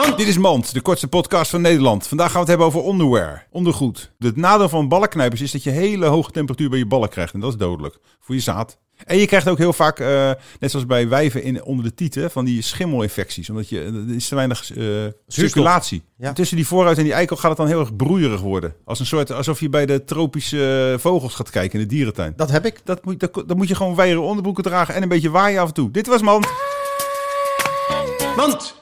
Dit is Mand, de kortste podcast van Nederland. Vandaag gaan we het hebben over onderwear, ondergoed. Het nadeel van ballenknijpers is dat je hele hoge temperatuur bij je ballen krijgt. En dat is dodelijk voor je zaad. En je krijgt ook heel vaak, eh, net zoals bij wijven in, onder de tieten, van die schimmelinfecties. Omdat je, eh, er is te weinig eh, circulatie. Ja. Tussen die vooruit en die eikel gaat het dan heel erg broeierig worden. Als een soort, alsof je bij de tropische vogels gaat kijken in de dierentuin. Dat heb ik. Dat moet, dat, dat moet je gewoon wijere onderbroeken dragen en een beetje waaien af en toe. Dit was Mand. Mand.